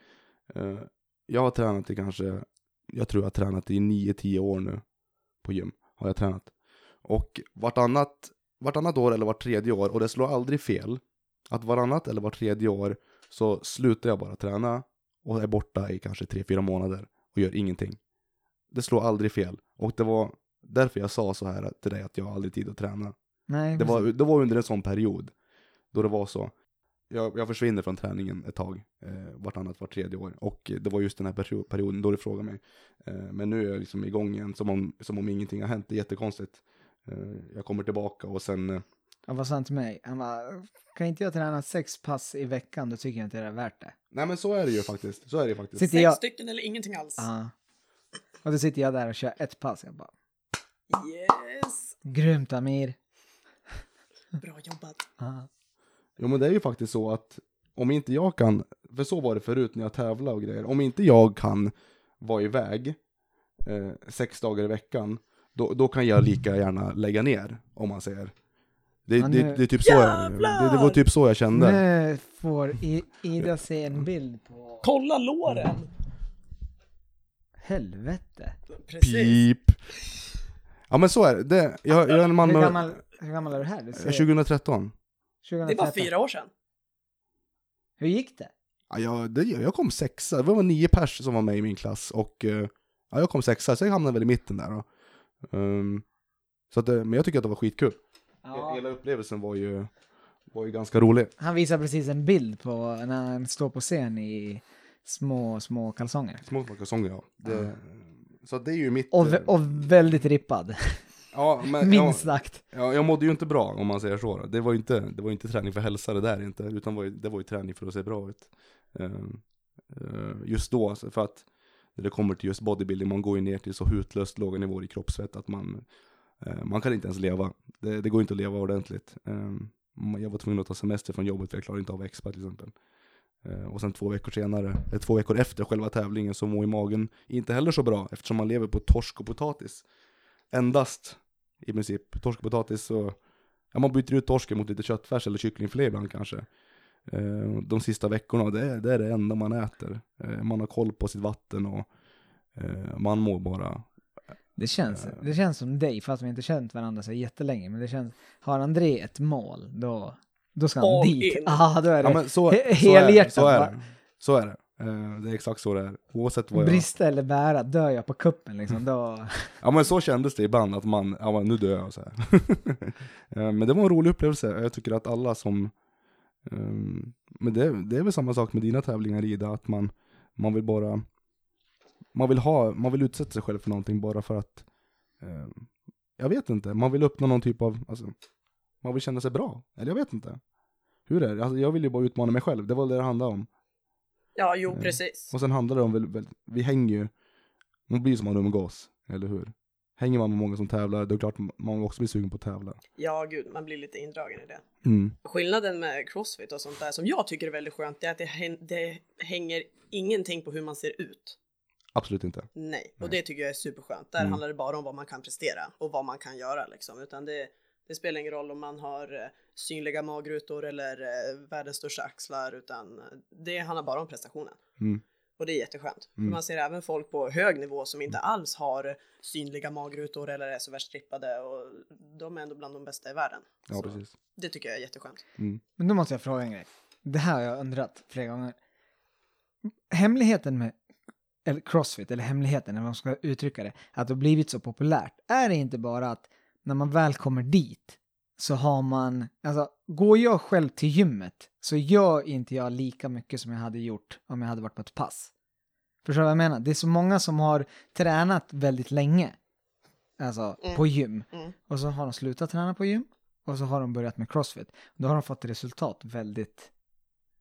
Eh, jag har tränat i kanske, jag tror jag har tränat i 9-10 år nu. På gym har jag tränat. Och vartannat, vartannat år eller vart tredje år, och det slår aldrig fel. Att varannat eller vart tredje år så slutar jag bara träna och är borta i kanske 3-4 månader och gör ingenting. Det slår aldrig fel. Och det var därför jag sa så här till dig att jag har aldrig tid att träna. Nej, Det var, det var under en sån period då det var så. Jag, jag försvinner från träningen ett tag, eh, vartannat, vart tredje år. Och det var just den här perio- perioden då du frågade mig. Eh, men nu är jag liksom igång igen som om, som om ingenting har hänt. Det är jättekonstigt. Eh, jag kommer tillbaka och sen, eh, Han var sant till mig. Han bara, kan inte jag träna sex pass i veckan då tycker jag inte det är värt det. nej men så är det ju faktiskt. Så är det ju faktiskt. Sitter Sex jag... stycken eller ingenting alls. Ja. Och då sitter jag där och kör ett pass. Jag bara, Yes. grymt Amir. Bra jobbat. Ja. Jo men det är ju faktiskt så att om inte jag kan, för så var det förut när jag tävlade och grejer, om inte jag kan vara iväg eh, sex dagar i veckan, då, då kan jag lika gärna lägga ner, om man säger. Det, det, nu- det är typ så jag, det, det var typ så jag kände. Nu får I- Ida se en bild på... Kolla låren. Helvete. Precis. Pip! Ja men så är det, det jag, jag är en man Hur med... gammal, hur gammal är du här? Du eh, ser, 2013. 2013. Det var fyra år sedan. Hur gick det? Ja, jag, det, jag kom sexa, det var nio pers som var med i min klass och eh, ja, jag kom sexa, så jag hamnade väl i mitten där. Ehm, så att, det- men jag tycker att det var skitkul. Hela upplevelsen var ju, var ju ganska rolig. Han visar precis en bild på när han står på scen i små, små kalsonger. Små kalsonger ja. Det, Så det är ju mitt... Och, eh, och väldigt rippad, ja, men, minst sagt. ja, jag mådde ju inte bra om man säger så. Det var ju inte, det var inte träning för hälsa det där inte, utan var ju, det var ju träning för att se bra ut. Eh, eh, just då, alltså, för att när det kommer till just bodybuilding, man går ju ner till så hutlöst låga nivåer i kroppsfett att man, eh, man kan inte ens leva. Det, det går inte att leva ordentligt. Eh, jag var tvungen att ta semester från jobbet för jag klarade inte av expa till exempel. Eh, Och sen två veckor senare, eller två veckor efter själva tävlingen så mår ju magen inte heller så bra eftersom man lever på torsk och potatis. Endast i princip. Torsk och potatis så, ja man byter ut torsken mot lite köttfärs eller kycklingfilé ibland kanske. Eh, De sista veckorna, det är, det är det enda man äter. Eh, Man har koll på sitt vatten och eh, man mår bara Det känns, Eh. det känns som dig, fast vi inte känt varandra så jättelänge, men det känns, har André ett mål, då, då ska han All dit. in. Ja, då är det. Ja men så, He- så är det. helhjärtat Så är det. Så är det. Eh, Det är exakt så det är. Oavsett vad jag... Brista eller bära, dör jag på kuppen liksom, då... Ja men så kändes det ibland att man, ja men nu dör jag så här. Eh, men det var en rolig upplevelse. Jag tycker att alla som, ehm, men det, det är väl samma sak med dina tävlingar Ida, att man, man vill bara, man vill ha, man vill utsätta sig själv för någonting bara för att, ehm, jag vet inte, man vill uppnå någon typ av, alltså, man vill känna sig bra. Eller jag vet inte. Hur är det? Alltså, jag vill ju bara utmana mig själv, det var det det handlade om. Ja, jo Eh, precis. Och sen handlar det om, väl, vi hänger ju, man blir som man umgås, eller hur? Hänger man med många som tävlar, då är det klart man också blir sugen på att tävla. Ja, gud, man blir lite indragen i det. Mm. Skillnaden med crossfit och sånt där som jag tycker är väldigt skönt, det är att det, det hänger ingenting på hur man ser ut. Absolut inte. Nej, och Nej. det tycker jag är superskönt. Där Mm. handlar det bara om vad man kan prestera och vad man kan göra liksom. Utan det, det spelar ingen roll om man har eh, synliga magrutor eller eh, världens största axlar, utan eh, det handlar bara om prestationen. Mm. Och det är jätteskönt. För Mm. man ser även folk på hög nivå som inte alls har synliga magrutor eller är så värst strippade och de är ändå bland de bästa i världen. Ja, så precis. det tycker jag är jätteskönt. Mm. Men då måste jag fråga en grej. Det här har jag undrat flera gånger. Hemligheten med eller crossfit, eller hemligheten, eller vad man ska uttrycka det, att det har blivit så populärt, är det inte bara att när man väl kommer dit så har man, alltså går jag själv till gymmet så gör inte jag lika mycket som jag hade gjort om jag hade varit på ett pass. Förstår du vad jag menar? Det är så många som har tränat väldigt länge, alltså Mm. på gym, Mm. och så har de slutat träna på gym och så har de börjat med crossfit. Då har de fått resultat väldigt...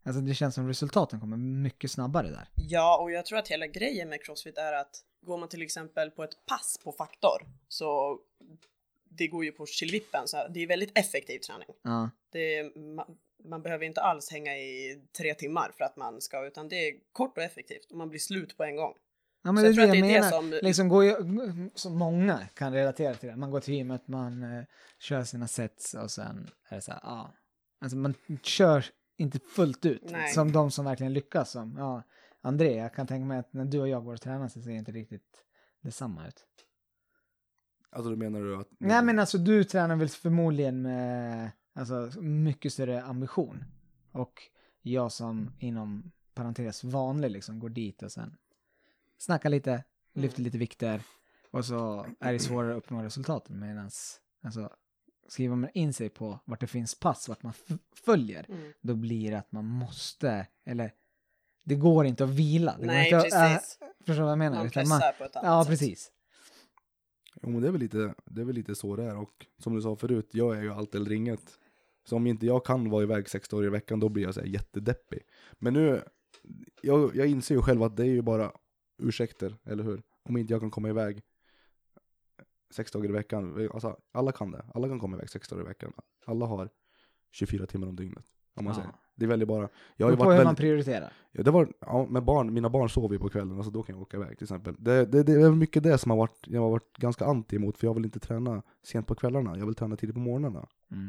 Alltså det känns som resultaten kommer mycket snabbare där. Ja, och jag tror att hela grejen med crossfit är att går man till exempel på ett pass på faktor så det går ju på killvippen, så det är väldigt effektiv träning. Ja. Det man, man behöver inte alls hänga i tre timmar för att man ska, utan det är kort och effektivt och man blir slut på en gång. Ja men Så det är jag tror det jag det är det som- Liksom går jag, som många kan relatera till det. Man går till gymmet, man eh, kör sina sets och sen är det så här, ja. Alltså man kör inte fullt ut. Nej. Som de som verkligen lyckas som, ja. André, jag kan tänka mig att när du och jag går och tränar så ser det inte riktigt detsamma ut. Alltså då menar du att... Nej men alltså du tränar väl förmodligen med alltså, mycket större ambition. Och jag som inom parentes vanlig liksom går dit och sen snackar lite, lyfter lite vikter och så är det svårare att uppnå resultaten medan alltså skriver man in sig på vart det finns pass, vart man följer, Mm. då blir det att man måste, eller det går inte att vila. Det Nej, går inte att, precis. äh, förstår du vad jag menar? Man pressar på ett annat Ja, sätt. precis. Jo men det är, väl lite, det är väl lite så det är och som du sa förut, jag är ju allt eller inget. Så om inte jag kan vara iväg sex dagar i veckan då blir jag så här jättedeppig. Men nu, jag, jag inser ju själv att det är ju bara ursäkter, eller hur? Om inte jag kan komma iväg sex dagar i veckan, alltså alla kan det. Alla kan komma iväg sex dagar i veckan. Alla har 24 timmar om dygnet. Om man Ja. säger. Det väldigt bara, jag har ju på varit hur man väldigt, prioriterar. Ja, det var, ja, med barn, mina barn sover ju på kvällen, alltså då kan jag åka iväg till exempel. Det, det, det är mycket det som har varit, jag har varit ganska anti emot, för jag vill inte träna sent på kvällarna, jag vill träna tidigt på morgnarna. Mm.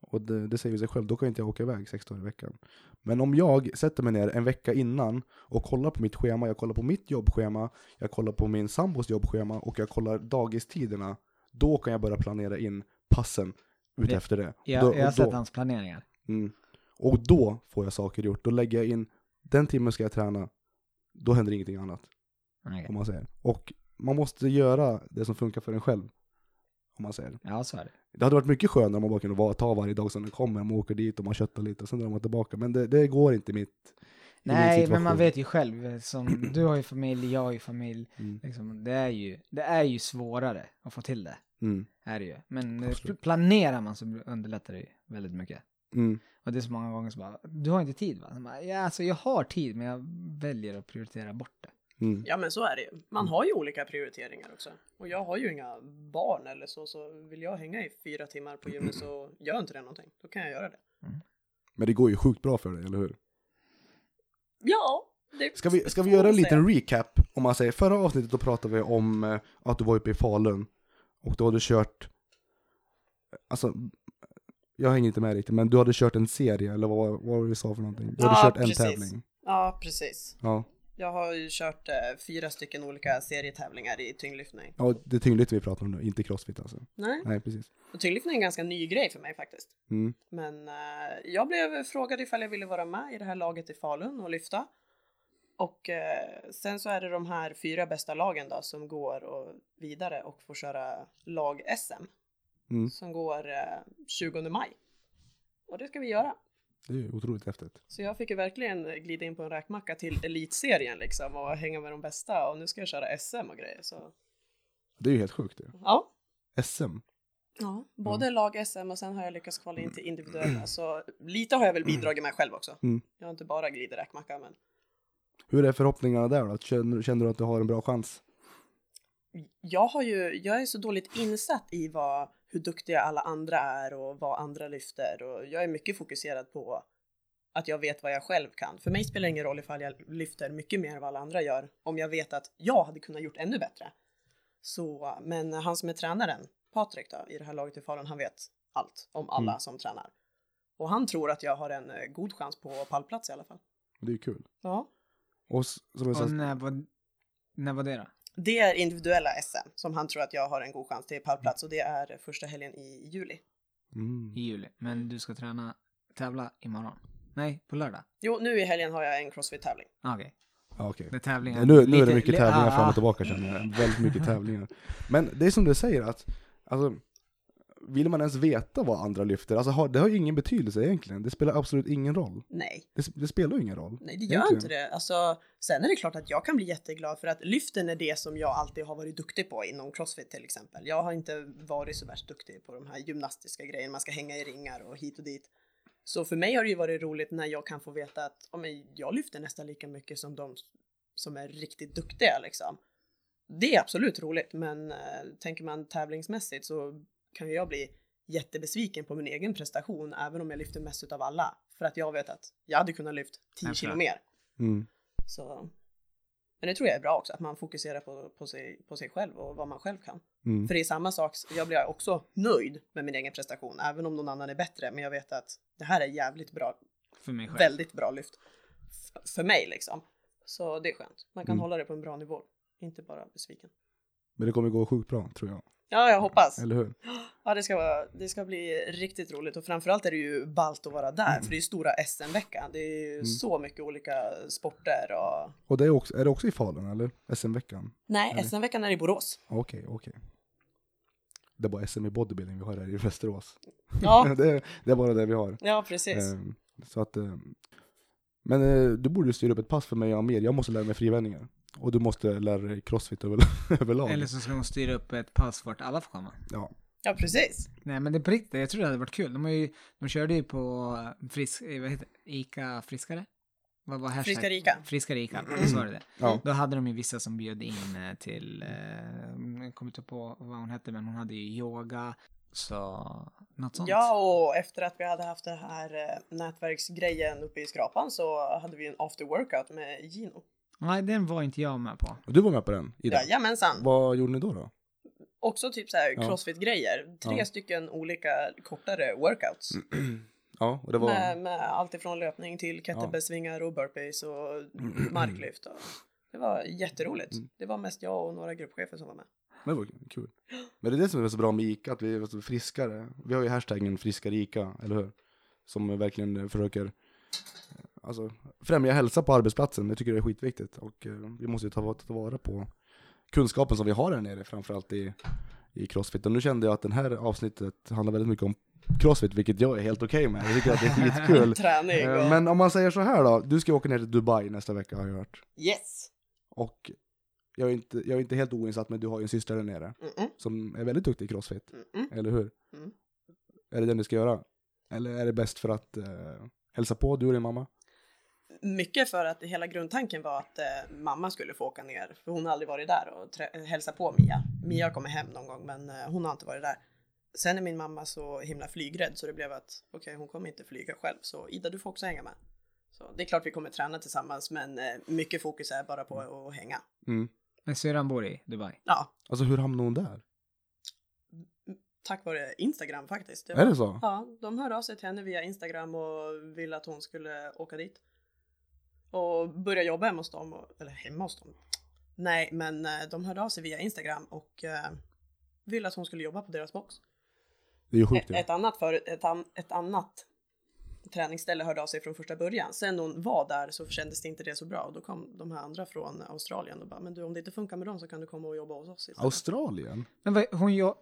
Och det, det säger sig själv, då kan inte jag åka iväg sex dagar i veckan. Men om jag sätter mig ner en vecka innan och kollar på mitt schema, jag kollar på mitt jobbschema, jag kollar på min sambos jobbschema och jag kollar dagistiderna, då kan jag börja planera in passen ut Ja, efter det. Jag, då, jag har då- sett hans planeringar. Mm. Och då får jag saker gjort. Då lägger jag in, den timmen ska jag träna, då händer ingenting annat. Okej. Om man säger. Och man måste göra det som funkar för en själv. Om man säger. Ja, så är det. Det hade varit mycket skönare om man bara kunde ta varje dag som den kommer, man åker dit och man köttar lite och sen drar man tillbaka. Men det, det går inte mitt, Nej, men man vet ju själv. Som, du har ju familj, jag har ju familj. Mm. Liksom, det, är ju, det är ju svårare att få till det. Mm. Är det ju. Men Absolut. planerar man så underlättar det ju väldigt mycket. Mm. Och det är så många gånger som bara, du har inte tid va? Så bara, ja, alltså jag har tid men jag väljer att prioritera bort det. Mm. Ja men så är det ju. Man har ju olika prioriteringar också. Och jag har ju inga barn eller så, så vill jag hänga i fyra timmar på gymmet så gör inte det någonting. Då kan jag göra det. Men det går ju sjukt bra för dig, eller hur? Ja, det Ska vi, ska vi göra en liten recap? Om man säger, förra avsnittet då pratade vi om eh, att du var uppe i Falun. Och då hade du kört, alltså, jag hänger inte med riktigt, men du hade kört en serie, eller vad, vad var det vi sa för någonting? Du hade Ja, kört en precis. tävling. Ja, precis. Ja. Jag har ju kört eh, fyra stycken olika serietävlingar i tyngdlyftning. ja, det är tyngdlyft vi pratar om nu, inte crossfit alltså. Nej, Nej, precis. och tyngdlyftning är en ganska ny grej för mig faktiskt. Mm. Men eh, jag blev frågad ifall jag ville vara med i det här laget i Falun och lyfta. Och eh, sen så är det de här fyra bästa lagen då som går och vidare och får köra lag-SM. Mm. Som går eh, 20 maj. Och det ska vi göra. Det är otroligt häftigt. Så jag fick ju verkligen glida in på en räkmacka till elitserien liksom och hänga med de bästa och nu ska jag köra SM och grejer så. Det är ju helt sjukt det. Ja. SM. Ja, både lag-SM och sen har jag lyckats kvala in till individuella så lite har jag väl bidragit med själv också. Mm. Jag har inte bara glidit räkmacka men Hur är förhoppningarna där då? Känner, känner du att du har en bra chans? jag har ju, jag är så dåligt insatt i vad, hur duktiga alla andra är och vad andra lyfter och jag är mycket fokuserad på att jag vet vad jag själv kan. För mig spelar det ingen roll ifall jag lyfter mycket mer än vad alla andra gör om jag vet att jag hade kunnat gjort ännu bättre. Så, men han som är tränaren, Patrik då, i det här laget i Falun, han vet allt om alla Mm. som tränar. Och han tror att jag har en eh, god chans på pallplats i alla fall. Det är kul. Ja. Och som jag Och sa, när var, när var det då? Det är individuella SM som han tror att jag har en god chans till pallplats och det är första helgen i juli. mm. I juli. Men du ska träna, tävla imorgon? Nej, på lördag? Jo, nu i helgen har jag en crossfit-tävling. Ah, Okej, Ja, okej. det är. Ja, Nu, nu är det mycket li- tävlingar ah, fram ah. och tillbaka känner jag. Väldigt mycket tävlingar. Men det är som du säger att, alltså, vill man ens veta vad andra lyfter? Alltså har, det har ju ingen betydelse egentligen. Det spelar absolut ingen roll. Nej, Det, det spelar ju ingen roll. nej det gör Egentligen. inte det. Alltså, sen är det klart att jag kan bli jätteglad för att lyften är det som jag alltid har varit duktig på inom crossfit till exempel. Jag har inte varit så värst duktig på de här gymnastiska grejerna, man ska hänga i ringar och hit och dit. Så för mig har det ju varit roligt när jag kan få veta att ja, men jag lyfter nästan lika mycket som de som är riktigt duktiga liksom. Det är absolut roligt, men eh, tänker man tävlingsmässigt så kan ju jag bli jättebesviken på min egen prestation, även om jag lyfter mest utav alla. För att jag vet att jag hade kunnat lyft 10 Jag kilo mer. Mm. Så. Men det tror jag är bra också, att man fokuserar på, på, sig, på sig själv och vad man själv kan. Mm. För det är samma sak, jag blir också nöjd med min egen prestation, även om någon annan är bättre. Men jag vet att det här är jävligt bra, För mig själv. väldigt bra lyft. F- för mig liksom. Så det är skönt. Man kan Mm. hålla det på en bra nivå, inte bara besviken. Men det kommer gå sjukt bra, tror jag. Ja, jag hoppas. Eller hur? Ja, det ska, vara, det ska bli riktigt roligt och framförallt är det ju ballt att vara där, för det är stora SM-veckan. Det är ju Mm. så mycket olika sporter och... Och det är, också, är det också i Falun, eller? SM-veckan? Nej? SM-veckan är i Borås. Okej, okej. Det är bara SM i bodybuilding vi har här i Västerås. Ja, det, är- det är bara det vi har. ja precis. Ehm, så att, ehm, men eh, du borde styra upp ett pass för mig och Amir. Jag måste lära mig frivändningar. Och du måste lära dig crossfit över, överlag. Eller så ska hon styra upp ett pass vart alla får komma. Ja. Ja, precis. Nej men det är på riktigt, jag tror det hade varit kul. De, har ju, de körde ju på frisk, eh, vad heter det? Ica Friskare? Vad var hashtag? Friskare Ica. Friskare Ica, visst var det det? Ja. Då hade de ju vissa som bjöd in eh, till, eh, jag kommer inte på vad hon hette, men hon hade ju yoga, så något sånt. Ja, och efter att vi hade haft det här eh, nätverksgrejen uppe i skrapan så hade vi en after workout med Gino. Nej, den var inte jag med på. Och du var med på den? Ida? Jajamensan. Vad gjorde ni då? då? Också typ så här Ja. crossfit-grejer. Tre Ja. stycken olika kortare workouts. Ja, och det var... Med, med allt ifrån löpning till kettlebellsvingar och burpees och marklyft. Och det var jätteroligt. Mm. Det var mest jag och några gruppchefer som var med. Men det var kul. Men det är det som är så bra med ICA, att vi är så friskare. Vi har ju hashtaggen friskare ICA, eller hur? Som verkligen försöker alltså, främja hälsa på arbetsplatsen. Jag tycker det är skitviktigt. Och eh, vi måste ju ta, ta vara på, kunskapen som vi har här nere, framförallt i, i crossfit. Och nu kände jag att det här avsnittet handlar väldigt mycket om crossfit, vilket jag är helt okej med. Jag tycker att det är skitkul. Träning Eh, och... Men om man säger så här då, du ska åka ner till Dubai nästa vecka har jag hört. Yes! Och jag är inte, jag är inte helt oinsatt, men du har ju en syster där nere Mm-mm. som är väldigt duktig i crossfit, Mm-mm. eller hur? Mm. Är det den du ska göra? Eller är det bäst för att eh, hälsa på, du och din mamma? Mycket för att hela grundtanken var att eh, mamma skulle få åka ner, för hon har aldrig varit där och trä- hälsa på Mia. Mia kommer hem någon gång, men eh, hon har inte varit där. Sen är min mamma så himla flygrädd så det blev att okej, hon kommer inte flyga själv, så Ida, du får också hänga med. Så det är klart vi kommer träna tillsammans, men eh, mycket fokus är bara på att hänga. Mm. Men syrran bor i Dubai. Ja, Alltså hur hamnade hon där? tack vare Instagram faktiskt. Det Är var- det så? Ja, de hörde av sig till henne via Instagram och ville att hon skulle åka dit. Och börja jobba hemma hos dem, och, eller hemma hos dem. Nej, men eh, de hörde av sig via Instagram och eh, ville att hon skulle jobba på deras box. Det är ju sjukt Ett, ett, annat för, ett, an, ett annat träningsställe hörde av sig från första början. Sen när hon var där så kändes det inte det så bra och då kom de här andra från Australien och bara, men du om det inte funkar med dem så kan du komma och jobba hos oss istället. Australien? Men vad, hon,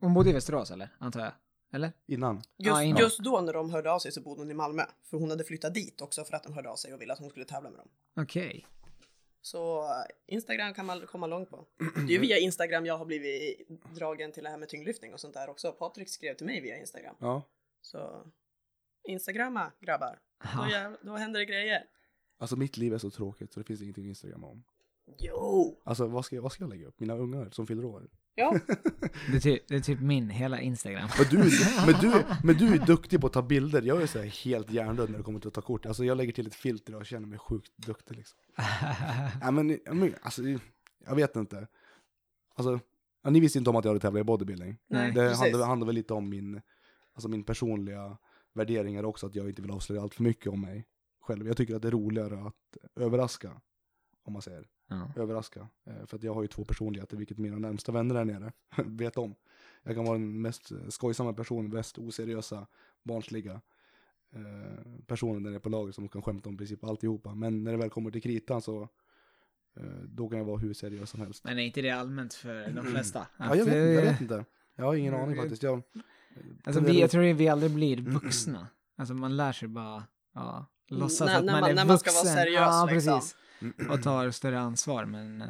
hon bodde i Västerås eller? Antar jag? Eller? Innan? Just, Ja, innan. just då när de hörde av sig så bodde hon i Malmö. För hon hade flyttat dit också för att de hörde av sig och ville att hon skulle tävla med dem. Okej. Så eh, Instagram kan man komma långt på. Det är ju via Instagram jag har blivit dragen till det här med tyngdlyftning och sånt där också. Patrik skrev till mig via Instagram. Ja. Så Instagramma grabbar. Då, Ja. jäv- då händer det grejer. Alltså mitt liv är så tråkigt så det finns ingenting att instagramma om. Jo! Alltså vad ska, jag, vad ska jag lägga upp? Mina ungar som fyller år? Ja, Det, är typ, det är typ min hela Instagram. Men du, men, du, men du är duktig på att ta bilder, jag är så här helt hjärndöd när det kommer till att ta kort. Alltså jag lägger till ett filter och känner mig sjukt duktig liksom. Ja, men, men alltså, jag vet inte. Alltså, ja, ni visste inte om att jag hade tävlat i bodybuilding. nej, Det handlar väl lite om min, alltså min personliga värderingar också, att jag inte vill avslöja allt för mycket om mig själv. Jag tycker att det är roligare att överraska, om man säger. Ja. Överraska. Eh, För att jag har ju två personligheter, vilket mina närmsta vänner där nere vet om. Jag kan vara den mest eh, skojsamma personen, mest oseriösa, barnsliga eh, personen där nere på laget som kan skämta om i princip alltihopa. Men när det väl kommer till kritan så då kan jag vara hur seriös som helst. Men är inte det allmänt för de flesta? Ja, jag, vet, Att, jag vet inte. Jag har ingen aning faktiskt. Jag, Alltså vi, jag tror vi aldrig blir vuxna. Alltså man lär sig bara, ja, låtsas När- att när man, man- är när vuxen. man ska vara seriös, ja, liksom. precis. Och tar större ansvar, men... eh,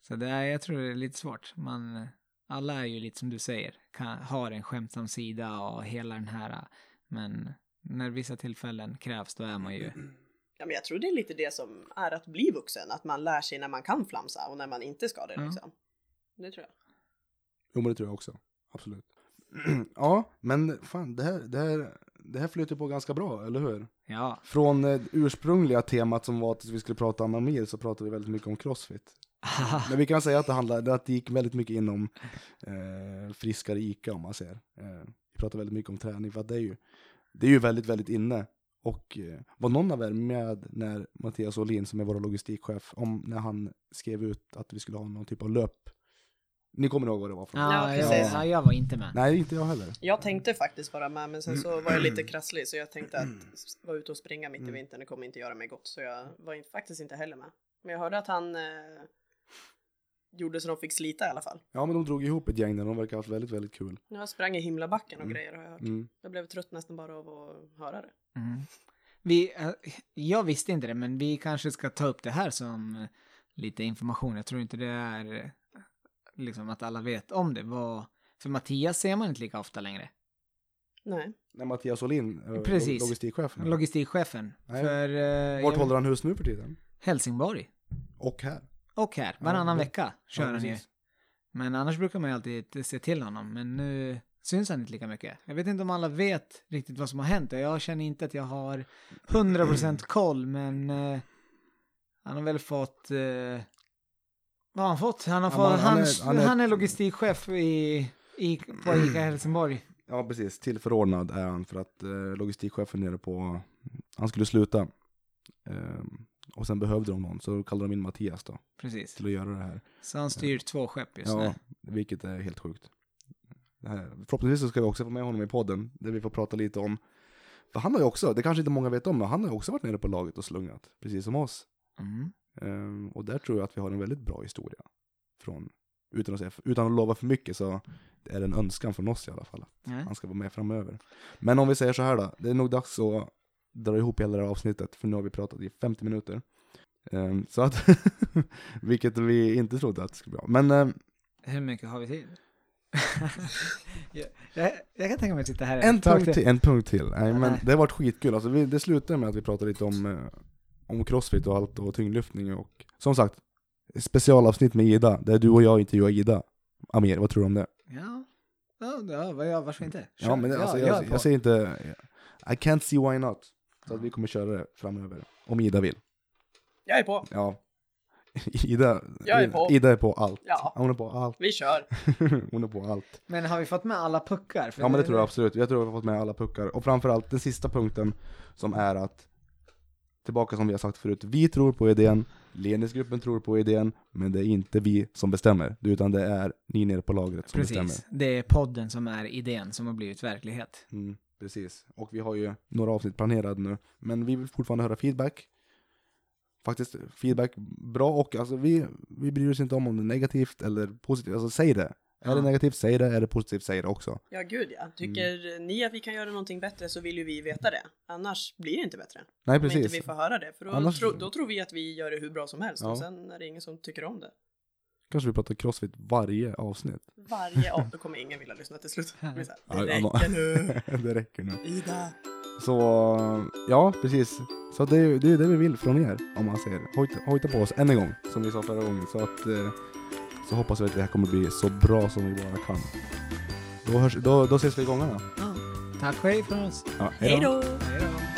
Så det är, jag tror det är lite svårt. Man, alla är ju lite som du säger, kan, har en skämtsam sida och hela den här, men när vissa tillfällen krävs, då är man ju... Ja, men jag tror det är lite det som är att bli vuxen. Att man lär sig när man kan flamsa och när man inte ska det. Ja. Liksom. Det tror jag. jo men det tror jag också. Absolut. ja, men fan det här, det här, det här flyter på ganska bra, eller hur? Ja, Från eh, ursprungliga temat som var att vi skulle prata om Amir så pratade vi väldigt mycket om crossfit. Men vi kan säga att det, handlade, att det gick väldigt mycket inom eh, friskare ICA om man säger. Eh, vi pratar väldigt mycket om träning för att det är ju, det är ju väldigt, väldigt inne. Och eh, var någon av er med när Mattias Olin som är vår logistikchef, om när han skrev ut att vi skulle ha någon typ av löp? Ni kommer ihåg vad det var något? ja, Ja, ja, precis. ja, jag var inte med. Nej, inte jag heller. Jag tänkte faktiskt vara med, men sen så var jag lite krasslig så jag tänkte att vara ute och springa mitt i vintern, det kommer inte göra mig gott. Så jag var in, faktiskt inte heller med. Men jag hörde att han eh, gjorde så de fick slita i alla fall. Ja, men de drog ihop ett gäng där, de verkar ha haft väldigt, väldigt kul. Jag sprang i himlabacken och grejer har jag hört. Mm. Jag blev trött nästan bara av att höra det. Mm. Vi, eh, jag visste inte det, men vi kanske ska ta upp det här som lite information. Jag tror inte det är liksom att alla vet om det. Vad, för Mattias ser man inte lika ofta längre. Nej. När Mattias Olin, eh, Precis. log- logistikchefen. Logistikchefen. Nej. För eh, Vart jag- håller han hus nu för tiden? Helsingborg. Och här. Och här. Varannan det- vecka kör Ja, han ju. Men annars brukar man ju alltid se till honom. Men nu syns han inte lika mycket. Jag vet inte om alla vet riktigt vad som har hänt. Och jag känner inte att jag har 100% koll. Men eh, han har väl fått... Eh, vad har han fått? Han, har Ja, fått, han, han han, är- han är, är- logistikchef i, i, på ICA Helsingborg. Ja, precis. Tillförordnad är han för att eh, logistikchefen nere på, han skulle sluta. Ehm, och sen behövde de någon, så då kallade de in Mattias då, Precis. till att göra det här. Så han styr två skepp just Ja, nu. vilket är helt sjukt. Det här, förhoppningsvis så ska vi också få med honom i podden, där vi får prata lite om, för han har ju också, det kanske inte många vet om, men han har ju också varit nere på laget och slungat, precis som oss. Mm. Ehm, och där tror jag att vi har en väldigt bra historia. från, utan att, säga, utan att lova för mycket så är det en önskan från oss i alla fall. Nej. Han ska vara med framöver. Men om vi säger så här då, det är nog dags att dra ihop hela det här avsnittet, för nu har vi pratat i 50 minuter. Ehm, så att, vilket vi inte trodde att det skulle bli bra. Men ehm, Hur mycket har vi tid? jag, jag, jag kan tänka mig att sitta här en tag punkt till, en punkt till. Nej, men det har varit skitkul. Alltså, vi, det slutade med att vi pratade lite om, eh, om crossfit och allt och tyngdlyftning och som sagt, specialavsnitt med Ida, där du och jag intervjuar Ida. Amir, vad tror du om det? Ja, ja, ja, ja varför inte? Ja, Kör. men det, alltså, är jag, på. jag säger inte, I can't see why not. Så att vi kommer köra det framöver, om Ida vill. Jag är på. Ja. Ida, Jag är på. Ida är på allt. Ja. Hon är på allt. Vi kör. Hon är på allt. Men har vi fått med alla puckar? För Ja men det tror jag absolut. Jag tror vi har fått med alla puckar. Och framförallt den sista punkten som är att, tillbaka som vi har sagt förut, vi tror på idén, ledningsgruppen tror på idén, men det är inte vi som bestämmer, utan det är ni nere på lagret som Precis, bestämmer. det är podden som är idén som har blivit verklighet. Mm, precis. Och vi har ju några avsnitt planerade nu, men vi vill fortfarande höra feedback. Faktiskt feedback bra och alltså vi, vi bryr oss inte om om det är negativt eller positivt, alltså säg det. Är det Ja. negativt, säg det. Är det positivt, säg det också. Ja, gud ja. Tycker Mm. ni att vi kan göra någonting bättre så vill ju vi veta det. Annars blir det inte bättre. Nej Om inte precis. vi får höra det. För då, Annars- tro, då tror vi att vi gör det hur bra som helst. Ja. Och sen är det ingen som tycker om det. Kanske vi pratar crossfit varje avsnitt. Varje av, då kommer ingen vilja lyssna till slut. Det Det räcker nu. det räcker nu. Ida. Så ja, precis. Så det är det är det vi vill från er, om man säger. Hojta, hojta på oss än en gång, som vi sa förra gången. Så att eh, så hoppas vi att det här kommer bli så bra som vi bara kan. Då, hörs, då, då ses vi i gångarna. Ja. Tack och hej från oss. Ja, Hej då! Hej då.